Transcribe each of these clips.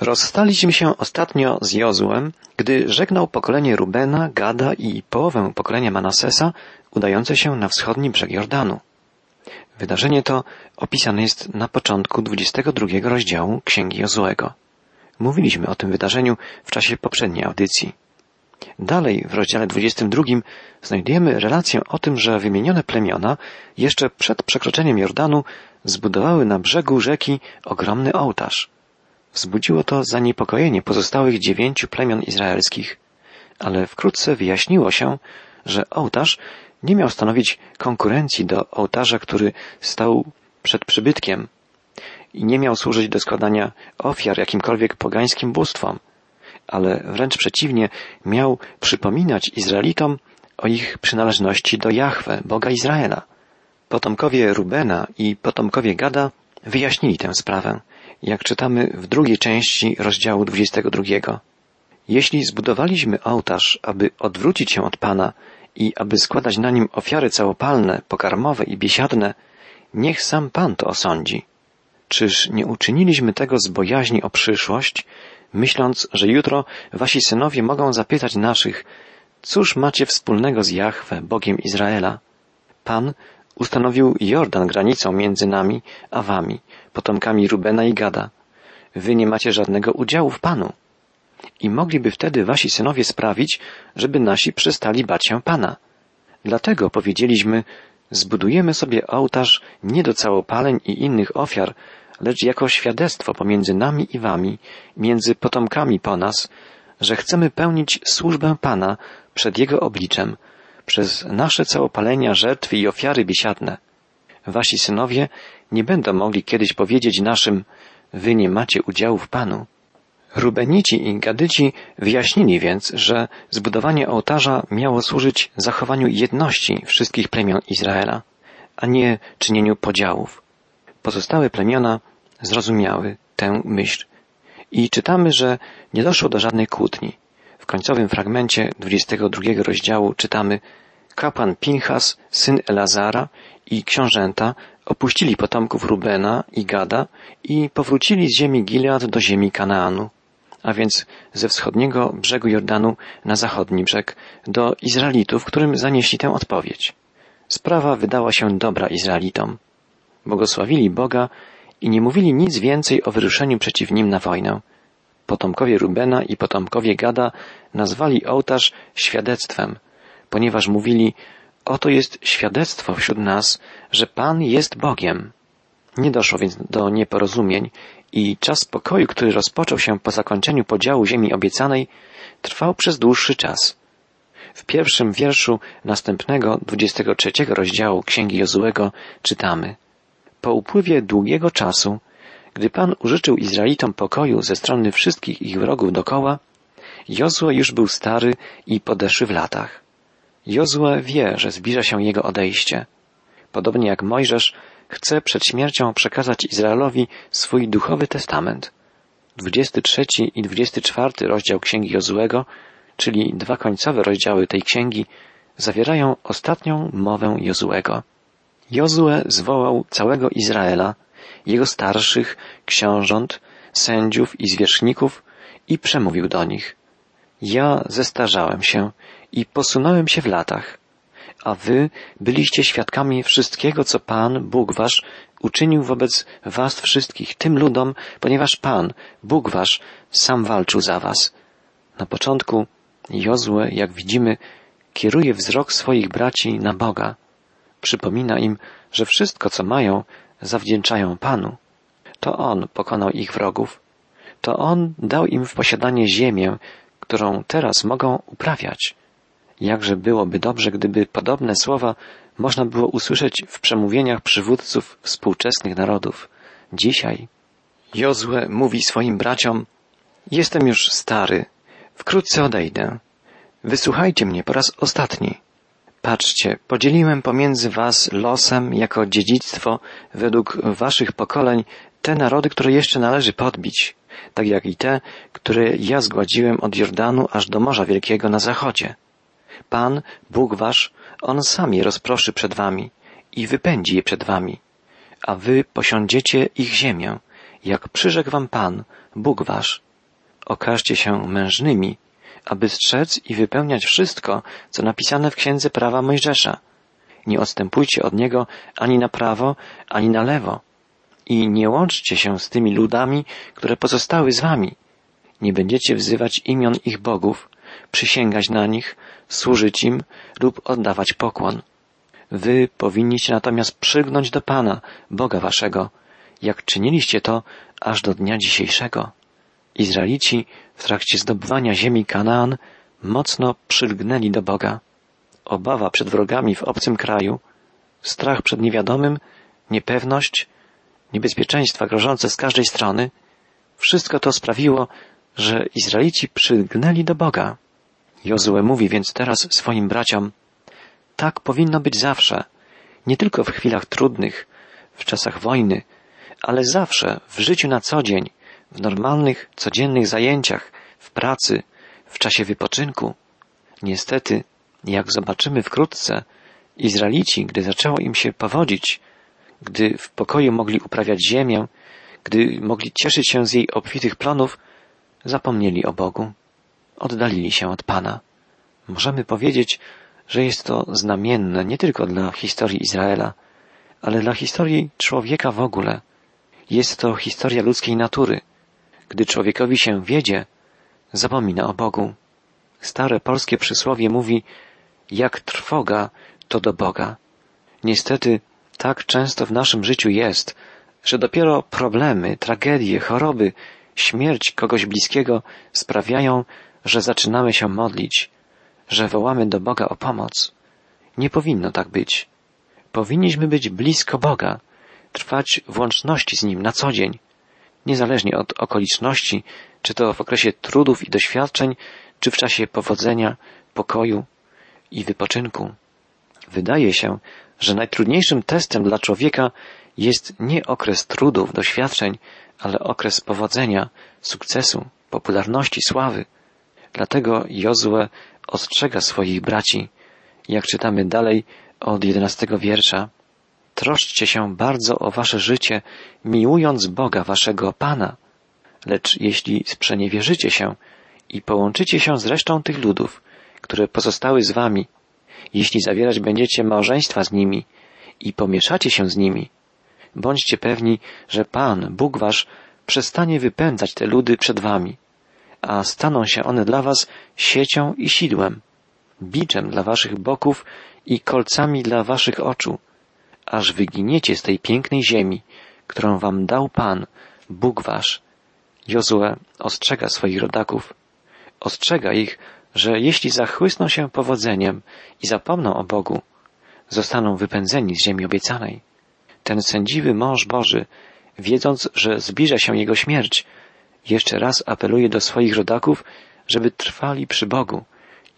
Rozstaliśmy się ostatnio z Jozłem, gdy żegnał pokolenie Rubena, Gada i połowę pokolenia Manasesa udające się na wschodni brzeg Jordanu. Wydarzenie to opisane jest na początku 22 rozdziału Księgi Jozłego. Mówiliśmy o tym wydarzeniu w czasie poprzedniej audycji. Dalej w rozdziale 22 znajdujemy relację o tym, że wymienione plemiona jeszcze przed przekroczeniem Jordanu zbudowały na brzegu rzeki ogromny ołtarz. Wzbudziło to zaniepokojenie pozostałych dziewięciu plemion izraelskich, ale wkrótce wyjaśniło się, że ołtarz nie miał stanowić konkurencji do ołtarza, który stał przed przybytkiem i nie miał służyć do składania ofiar jakimkolwiek pogańskim bóstwom, ale wręcz przeciwnie, miał przypominać Izraelitom o ich przynależności do Jahwe, Boga Izraela. Potomkowie Rubena i potomkowie Gada wyjaśnili tę sprawę, jak czytamy w drugiej części rozdziału 22. Jeśli zbudowaliśmy ołtarz, aby odwrócić się od Pana i aby składać na nim ofiary całopalne, pokarmowe i biesiadne, niech sam Pan to osądzi. Czyż nie uczyniliśmy tego z bojaźni o przyszłość, myśląc, że jutro wasi synowie mogą zapytać naszych, cóż macie wspólnego z Jahwe, Bogiem Izraela? Pan ustanowił Jordan granicą między nami a wami, potomkami Rubena i Gada. Wy nie macie żadnego udziału w Panu. I mogliby wtedy wasi synowie sprawić, żeby nasi przestali bać się Pana. Dlatego powiedzieliśmy, zbudujemy sobie ołtarz nie do całopaleń i innych ofiar, lecz jako świadectwo pomiędzy nami i wami, między potomkami po nas, że chcemy pełnić służbę Pana przed Jego obliczem, przez nasze całopalenia, żertwy i ofiary biesiadne. Wasi synowie nie będą mogli kiedyś powiedzieć naszym, wy nie macie udziału w Panu. Rubenici i Gadyci wyjaśnili więc, że zbudowanie ołtarza miało służyć zachowaniu jedności wszystkich plemion Izraela, a nie czynieniu podziałów. Pozostałe plemiona zrozumiały tę myśl i czytamy, że nie doszło do żadnej kłótni. W końcowym fragmencie 22 rozdziału czytamy Kapłan Pinchas, syn Elazara i książęta opuścili potomków Rubena i Gada i powrócili z ziemi Gilead do ziemi Kanaanu, a więc ze wschodniego brzegu Jordanu na zachodni brzeg, do Izraelitów, którym zanieśli tę odpowiedź. Sprawa wydała się dobra Izraelitom. Błogosławili Boga i nie mówili nic więcej o wyruszeniu przeciw nim na wojnę. Potomkowie Rubena i potomkowie Gada nazwali ołtarz świadectwem, ponieważ mówili, oto jest świadectwo wśród nas, że Pan jest Bogiem. Nie doszło więc do nieporozumień i czas pokoju, który rozpoczął się po zakończeniu podziału ziemi obiecanej, trwał przez dłuższy czas. W pierwszym wierszu następnego 23 rozdziału Księgi Jozułego czytamy Po upływie długiego czasu, gdy Pan użyczył Izraelitom pokoju ze strony wszystkich ich wrogów dokoła, Jozue już był stary i podeszły w latach. Jozue wie, że zbliża się jego odejście. Podobnie jak Mojżesz chce przed śmiercią przekazać Izraelowi swój duchowy testament. 23 i 24 rozdział Księgi Jozuego, czyli dwa końcowe rozdziały tej księgi, zawierają ostatnią mowę Jozuego. Jozue zwołał całego Izraela, jego starszych, książąt, sędziów i zwierzchników i przemówił do nich. Ja zestarzałem się i posunąłem się w latach, a wy byliście świadkami wszystkiego, co Pan, Bóg wasz, uczynił wobec was wszystkich, tym ludom, ponieważ Pan, Bóg wasz, sam walczył za was. Na początku Jozue, jak widzimy, kieruje wzrok swoich braci na Boga. Przypomina im, że wszystko, co mają, zawdzięczają Panu. To On pokonał ich wrogów. To On dał im w posiadanie ziemię, którą teraz mogą uprawiać. Jakże byłoby dobrze, gdyby podobne słowa można było usłyszeć w przemówieniach przywódców współczesnych narodów. Dzisiaj Jozue mówi swoim braciom, jestem już stary, wkrótce odejdę. Wysłuchajcie mnie po raz ostatni. Patrzcie, podzieliłem pomiędzy was losem jako dziedzictwo według waszych pokoleń te narody, które jeszcze należy podbić, tak jak i te, które ja zgładziłem od Jordanu aż do Morza Wielkiego na zachodzie. Pan, Bóg wasz, On sam je rozproszy przed wami i wypędzi je przed wami, a wy posiądziecie ich ziemię, jak przyrzekł wam Pan, Bóg wasz. Okażcie się mężnymi, aby strzec i wypełniać wszystko, co napisane w księdze prawa Mojżesza. Nie odstępujcie od niego ani na prawo, ani na lewo. I nie łączcie się z tymi ludami, które pozostały z wami. Nie będziecie wzywać imion ich bogów, przysięgać na nich, służyć im lub oddawać pokłon. Wy powinniście natomiast przygnąć do Pana, Boga waszego, jak czyniliście to aż do dnia dzisiejszego. Izraelici w trakcie zdobywania ziemi Kanaan mocno przylgnęli do Boga. Obawa przed wrogami w obcym kraju, strach przed niewiadomym, niepewność, niebezpieczeństwa grożące z każdej strony, wszystko to sprawiło, że Izraelici przylgnęli do Boga. Jozue mówi więc teraz swoim braciom, tak powinno być zawsze, nie tylko w chwilach trudnych, w czasach wojny, ale zawsze w życiu na co dzień, w normalnych, codziennych zajęciach, w pracy, w czasie wypoczynku. Niestety, jak zobaczymy wkrótce, Izraelici, gdy zaczęło im się powodzić, gdy w pokoju mogli uprawiać ziemię, gdy mogli cieszyć się z jej obfitych plonów, zapomnieli o Bogu, oddalili się od Pana. Możemy powiedzieć, że jest to znamienne nie tylko dla historii Izraela, ale dla historii człowieka w ogóle. Jest to historia ludzkiej natury. Gdy człowiekowi się wiedzie, zapomina o Bogu. Stare polskie przysłowie mówi, jak trwoga to do Boga. Niestety, tak często w naszym życiu jest, że dopiero problemy, tragedie, choroby, śmierć kogoś bliskiego sprawiają, że zaczynamy się modlić, że wołamy do Boga o pomoc. Nie powinno tak być. Powinniśmy być blisko Boga, trwać w łączności z Nim na co dzień, niezależnie od okoliczności, czy to w okresie trudów i doświadczeń, czy w czasie powodzenia, pokoju i wypoczynku. Wydaje się, że najtrudniejszym testem dla człowieka jest nie okres trudów, doświadczeń, ale okres powodzenia, sukcesu, popularności, sławy. Dlatego Jozue ostrzega swoich braci, jak czytamy dalej od jedenastego wiersza. Troszczcie się bardzo o wasze życie, miłując Boga waszego Pana. Lecz jeśli sprzeniewierzycie się i połączycie się z resztą tych ludów, które pozostały z wami, jeśli zawierać będziecie małżeństwa z nimi i pomieszacie się z nimi, bądźcie pewni, że Pan, Bóg wasz, przestanie wypędzać te ludy przed wami, a staną się one dla was siecią i sidłem, biczem dla waszych boków i kolcami dla waszych oczu, aż wyginiecie z tej pięknej ziemi, którą wam dał Pan, Bóg wasz. Jozue ostrzega swoich rodaków. Ostrzega ich, że jeśli zachłysną się powodzeniem i zapomną o Bogu, zostaną wypędzeni z ziemi obiecanej. Ten sędziwy mąż Boży, wiedząc, że zbliża się jego śmierć, jeszcze raz apeluje do swoich rodaków, żeby trwali przy Bogu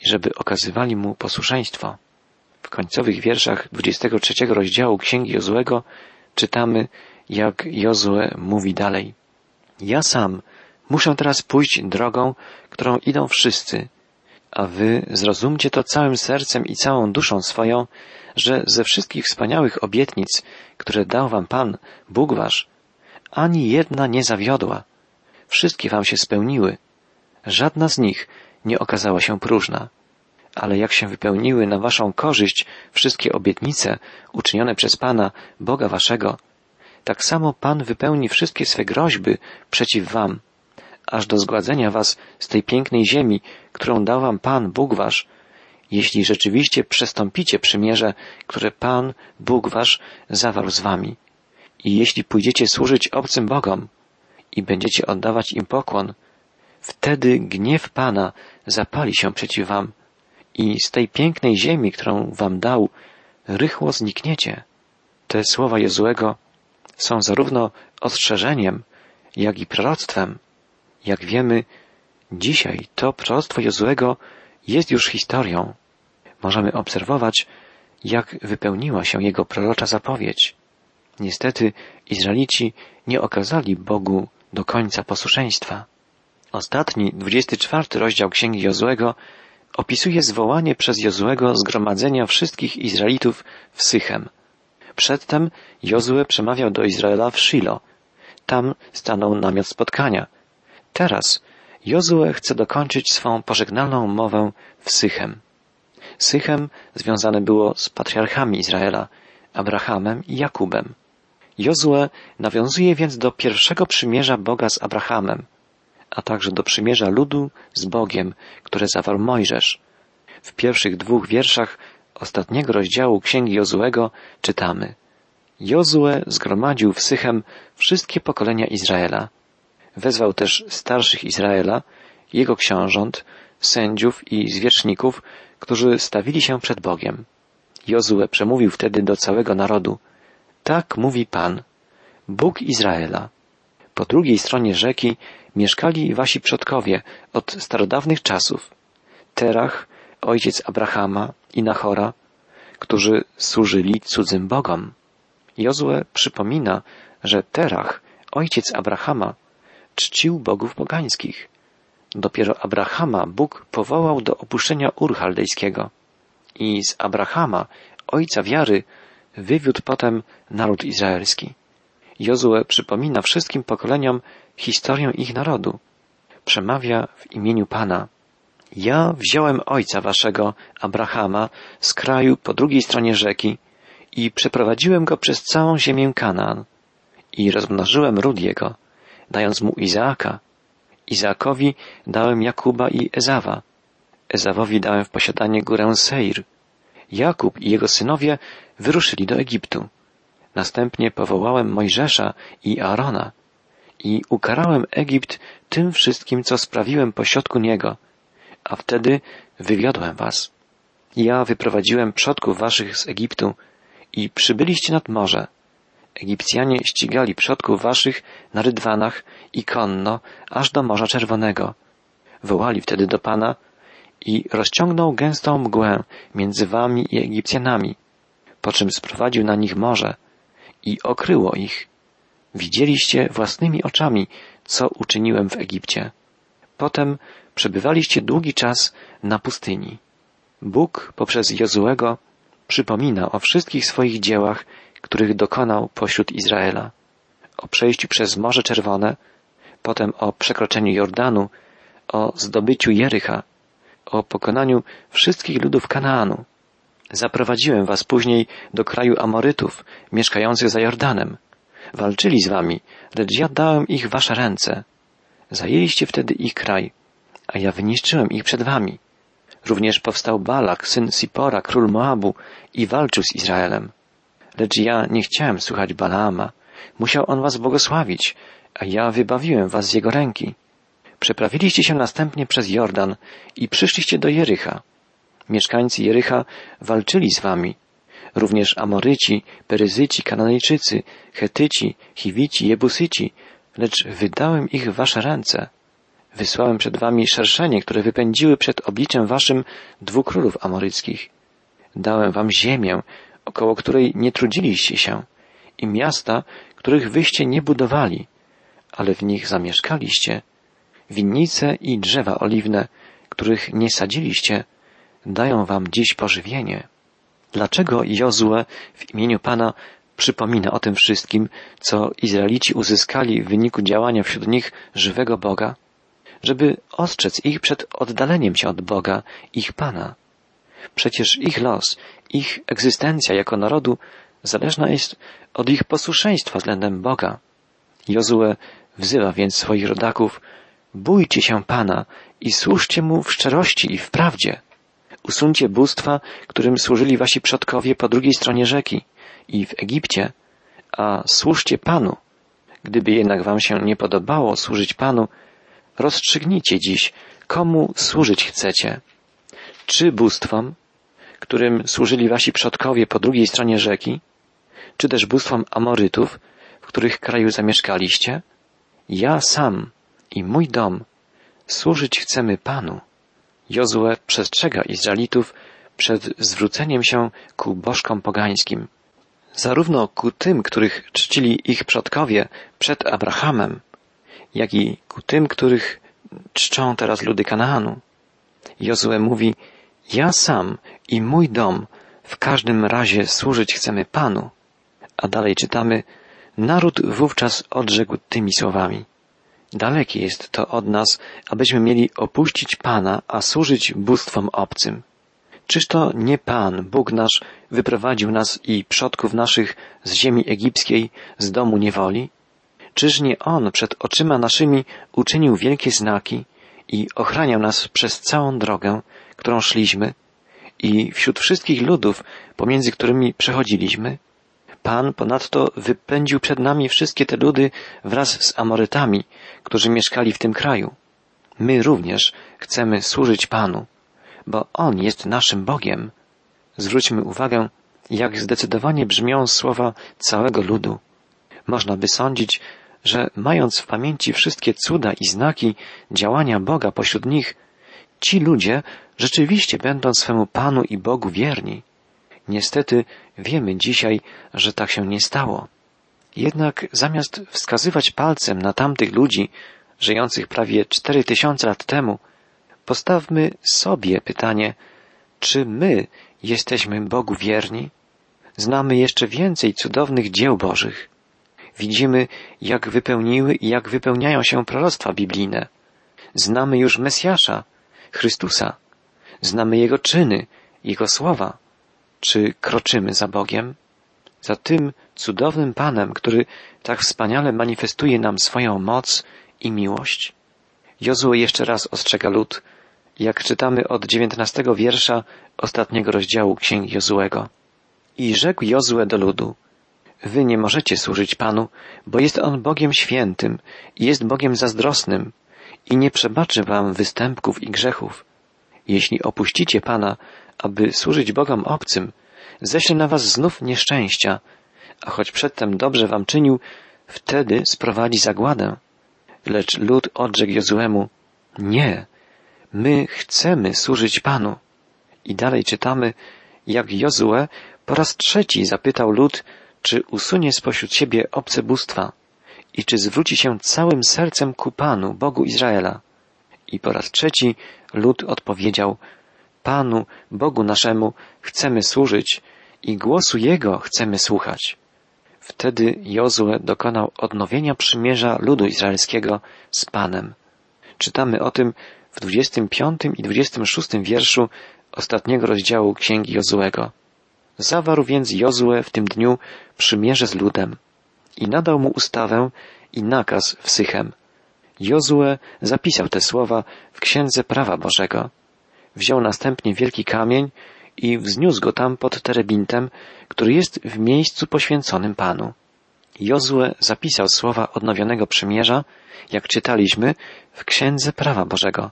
i żeby okazywali mu posłuszeństwo. W końcowych wierszach 23 rozdziału Księgi Jozłego czytamy, jak Jozue mówi dalej. Ja sam muszę teraz pójść drogą, którą idą wszyscy, a wy zrozumcie to całym sercem i całą duszą swoją, że ze wszystkich wspaniałych obietnic, które dał wam Pan, Bóg wasz, ani jedna nie zawiodła. Wszystkie wam się spełniły. Żadna z nich nie okazała się próżna. Ale jak się wypełniły na waszą korzyść wszystkie obietnice uczynione przez Pana, Boga waszego, tak samo Pan wypełni wszystkie swe groźby przeciw wam, aż do zgładzenia was z tej pięknej ziemi, którą dał wam Pan, Bóg wasz, jeśli rzeczywiście przestąpicie przymierze, które Pan, Bóg wasz, zawarł z wami. I jeśli pójdziecie służyć obcym Bogom i będziecie oddawać im pokłon, wtedy gniew Pana zapali się przeciw wam i z tej pięknej ziemi, którą wam dał, rychło znikniecie. Te słowa Jezuego są zarówno ostrzeżeniem, jak i proroctwem. Jak wiemy, dzisiaj to proroctwo Jezuego jest już historią. Możemy obserwować, jak wypełniła się jego prorocza zapowiedź. Niestety Izraelici nie okazali Bogu do końca posłuszeństwa. Ostatni, 24 rozdział Księgi Jozłego opisuje zwołanie przez Jozłego zgromadzenia wszystkich Izraelitów w Sychem. Przedtem Jozue przemawiał do Izraela w Shilo. tam stanął namiot spotkania. Teraz Jozue chce dokończyć swą pożegnalną mowę w Sychem. Sychem związane było z patriarchami Izraela, Abrahamem i Jakubem. Jozue nawiązuje więc do pierwszego przymierza Boga z Abrahamem, a także do przymierza ludu z Bogiem, które zawarł Mojżesz. W pierwszych dwóch wierszach ostatniego rozdziału Księgi Jozuego czytamy Jozue zgromadził w Sychem wszystkie pokolenia Izraela. Wezwał też starszych Izraela, jego książąt, sędziów i zwierzchników, którzy stawili się przed Bogiem. Jozue przemówił wtedy do całego narodu. Tak mówi Pan, Bóg Izraela. Po drugiej stronie rzeki mieszkali wasi przodkowie od starodawnych czasów. Terach, ojciec Abrahama i Nachora, którzy służyli cudzym bogom. Jozue przypomina, że Terach, ojciec Abrahama, czcił bogów pogańskich. Dopiero Abrahama Bóg powołał do opuszczenia Ur Chaldejskiego i z Abrahama, ojca wiary, wywiódł potem naród izraelski. Jozue przypomina wszystkim pokoleniom historię ich narodu. Przemawia w imieniu Pana. Ja wziąłem ojca waszego, Abrahama, z kraju po drugiej stronie rzeki i przeprowadziłem go przez całą ziemię Kanaan i rozmnożyłem ród jego, dając mu Izaaka. Izaakowi dałem Jakuba i Ezawa. Ezawowi dałem w posiadanie górę Seir. Jakub i jego synowie wyruszyli do Egiptu. Następnie powołałem Mojżesza i Aarona i ukarałem Egipt tym wszystkim, co sprawiłem pośrodku niego, a wtedy wywiodłem was. Ja wyprowadziłem przodków waszych z Egiptu i przybyliście nad morze. Egipcjanie ścigali przodków waszych na rydwanach i konno aż do Morza Czerwonego. Wołali wtedy do Pana i rozciągnął gęstą mgłę między wami i Egipcjanami, po czym sprowadził na nich morze i okryło ich. Widzieliście własnymi oczami, co uczyniłem w Egipcie. Potem przebywaliście długi czas na pustyni. Bóg poprzez Jozuego przypomina o wszystkich swoich dziełach, których dokonał pośród Izraela. O przejściu przez Morze Czerwone, potem o przekroczeniu Jordanu, o zdobyciu Jericha, o pokonaniu wszystkich ludów Kanaanu. Zaprowadziłem was później do kraju Amorytów, mieszkających za Jordanem. Walczyli z wami, lecz ja dałem ich wasze ręce. Zajęliście wtedy ich kraj, a ja wyniszczyłem ich przed wami. Również powstał Balak, syn Sipora, król Moabu i walczył z Izraelem. Lecz ja nie chciałem słuchać Balaama. Musiał on was błogosławić, a ja wybawiłem was z jego ręki. Przeprawiliście się następnie przez Jordan i przyszliście do Jericha. Mieszkańcy Jericha walczyli z wami. Również Amoryci, Peryzyci, Kananejczycy, Chetyci, Chiwici, Jebusyci, lecz wydałem ich w wasze ręce. Wysłałem przed wami szerszenie, które wypędziły przed obliczem waszym dwóch królów amoryckich. Dałem wam ziemię, około której nie trudziliście się, i miasta, których wyście nie budowali, ale w nich zamieszkaliście, winnice i drzewa oliwne, których nie sadziliście, dają wam dziś pożywienie. Dlaczego Jozue w imieniu Pana przypomina o tym wszystkim, co Izraelici uzyskali w wyniku działania wśród nich żywego Boga? Żeby ostrzec ich przed oddaleniem się od Boga, ich Pana. Przecież ich los, ich egzystencja jako narodu zależna jest od ich posłuszeństwa względem Boga. Jozue wzywa więc swoich rodaków, bójcie się Pana i służcie Mu w szczerości i w prawdzie. Usuńcie bóstwa, którym służyli wasi przodkowie po drugiej stronie rzeki i w Egipcie, a służcie Panu. Gdyby jednak wam się nie podobało służyć Panu, rozstrzygnijcie dziś, komu służyć chcecie. Czy bóstwom, którym służyli wasi przodkowie po drugiej stronie rzeki, czy też bóstwom Amorytów, w których kraju zamieszkaliście? Ja sam i mój dom służyć chcemy Panu. Jozue przestrzega Izraelitów przed zwróceniem się ku bożkom pogańskim. Zarówno ku tym, których czcili ich przodkowie przed Abrahamem, jak i ku tym, których czczą teraz ludy Kanaanu. Jozue mówi, ja sam i mój dom w każdym razie służyć chcemy Panu. A dalej czytamy, Naród wówczas odrzekł tymi słowami. Dalekie jest to od nas, abyśmy mieli opuścić Pana, a służyć bóstwom obcym. Czyż to nie Pan, Bóg nasz, wyprowadził nas i przodków naszych z ziemi egipskiej, z domu niewoli? Czyż nie On przed oczyma naszymi uczynił wielkie znaki i ochraniał nas przez całą drogę, którą szliśmy i wśród wszystkich ludów, pomiędzy którymi przechodziliśmy? Pan ponadto wypędził przed nami wszystkie te ludy wraz z Amorytami, którzy mieszkali w tym kraju. My również chcemy służyć Panu, bo On jest naszym Bogiem. Zwróćmy uwagę, jak zdecydowanie brzmią słowa całego ludu. Można by sądzić, że mając w pamięci wszystkie cuda i znaki działania Boga pośród nich, ci ludzie rzeczywiście będą swemu Panu i Bogu wierni. Niestety wiemy dzisiaj, że tak się nie stało. Jednak zamiast wskazywać palcem na tamtych ludzi, żyjących prawie cztery tysiące lat temu, postawmy sobie pytanie, czy my jesteśmy Bogu wierni? Znamy jeszcze więcej cudownych dzieł Bożych. Widzimy, jak wypełniły i jak wypełniają się proroctwa biblijne. Znamy już Mesjasza, Chrystusa. Znamy Jego czyny, Jego słowa. Czy kroczymy za Bogiem? Za tym cudownym Panem, który tak wspaniale manifestuje nam swoją moc i miłość? Jozue jeszcze raz ostrzega lud, jak czytamy od dziewiętnastego wiersza ostatniego rozdziału Księgi Jozuego. I rzekł Jozue do ludu, Wy nie możecie służyć Panu, bo jest On Bogiem świętym i jest Bogiem zazdrosnym i nie przebaczy Wam występków i grzechów. Jeśli opuścicie Pana, aby służyć Bogom obcym, ześle na Was znów nieszczęścia, a choć przedtem dobrze Wam czynił, wtedy sprowadzi zagładę. Lecz lud odrzekł Jozuemu, nie, my chcemy służyć Panu. I dalej czytamy, jak Jozue po raz trzeci zapytał lud, czy usunie spośród siebie obce bóstwa i czy zwróci się całym sercem ku Panu, Bogu Izraela. I po raz trzeci lud odpowiedział, Panu, Bogu naszemu, chcemy służyć i głosu Jego chcemy słuchać. Wtedy Jozue dokonał odnowienia przymierza ludu izraelskiego z Panem. Czytamy o tym w 25 i 26 wierszu ostatniego rozdziału Księgi Jozuego. Zawarł więc Jozue w tym dniu przymierze z ludem i nadał mu ustawę i nakaz w Sychem. Jozue zapisał te słowa w Księdze Prawa Bożego. Wziął następnie wielki kamień i wzniósł go tam pod terebintem, który jest w miejscu poświęconym Panu. Jozue zapisał słowa odnowionego przymierza, jak czytaliśmy, w Księdze Prawa Bożego,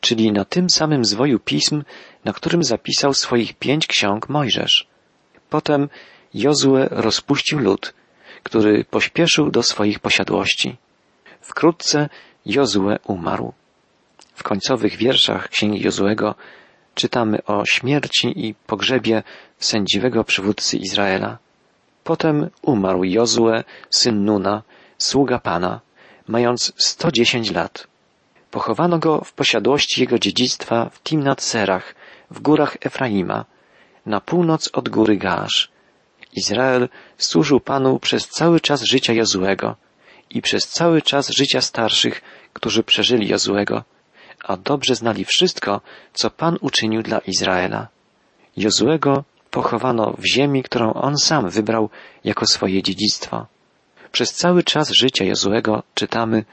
czyli na tym samym zwoju pism, na którym zapisał swoich pięć ksiąg Mojżesz. Potem Jozue rozpuścił lud, który pośpieszył do swoich posiadłości. Wkrótce Jozue umarł. W końcowych wierszach Księgi Jozuego czytamy o śmierci i pogrzebie sędziwego przywódcy Izraela. Potem umarł Jozue, syn Nuna, sługa Pana, mając 110 lat. Pochowano go w posiadłości jego dziedzictwa w Timnat Serach, w górach Efraima, na północ od góry Gaasz. Izrael służył Panu przez cały czas życia Jozuego i przez cały czas życia starszych, którzy przeżyli Jozuego, a dobrze znali wszystko, co Pan uczynił dla Izraela. Jozuego pochowano w ziemi, którą on sam wybrał jako swoje dziedzictwo. Przez cały czas życia Jozuego czytamy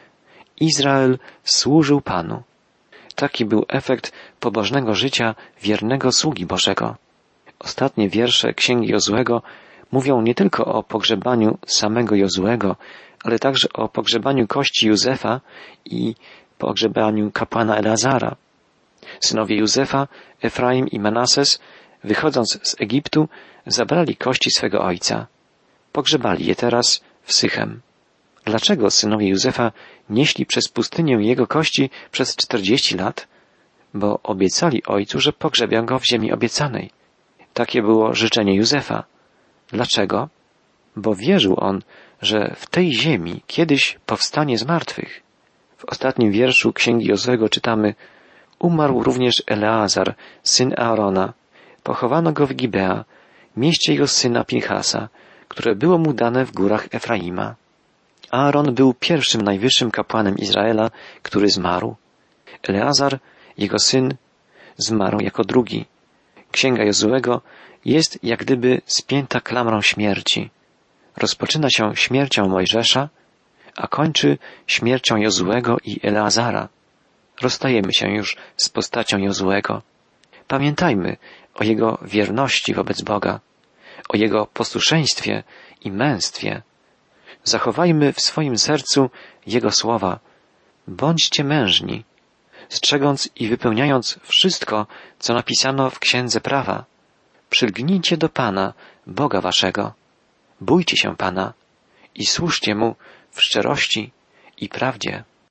Izrael służył Panu. Taki był efekt pobożnego życia wiernego sługi Bożego. Ostatnie wiersze Księgi Jozuego mówią nie tylko o pogrzebaniu samego Jozuego, ale także o pogrzebaniu kości Józefa i pogrzebaniu kapłana Elazara. Synowie Józefa, Efraim i Manases, wychodząc z Egiptu, zabrali kości swego ojca. Pogrzebali je teraz w Sychem. Dlaczego synowie Józefa nieśli przez pustynię jego kości przez czterdzieści lat? Bo obiecali ojcu, że pogrzebią go w ziemi obiecanej. Takie było życzenie Józefa. Dlaczego? Bo wierzył on, że w tej ziemi kiedyś powstanie z martwych. W ostatnim wierszu Księgi Jozłego czytamy Umarł również Eleazar, syn Aarona. Pochowano go w Gibea, mieście jego syna Pinchasa, które było mu dane w górach Efraima. Aaron był pierwszym najwyższym kapłanem Izraela, który zmarł. Eleazar, jego syn, zmarł jako drugi. Księga Jozuego jest jak gdyby spięta klamrą śmierci. Rozpoczyna się śmiercią Mojżesza, a kończy śmiercią Jozuego i Eleazara. Rozstajemy się już z postacią Jozuego. Pamiętajmy o jego wierności wobec Boga, o jego posłuszeństwie i męstwie. Zachowajmy w swoim sercu jego słowa. Bądźcie mężni, strzegąc i wypełniając wszystko, co napisano w Księdze Prawa. Przylgnijcie do Pana, Boga waszego. Bójcie się Pana i służcie Mu w szczerości i prawdzie.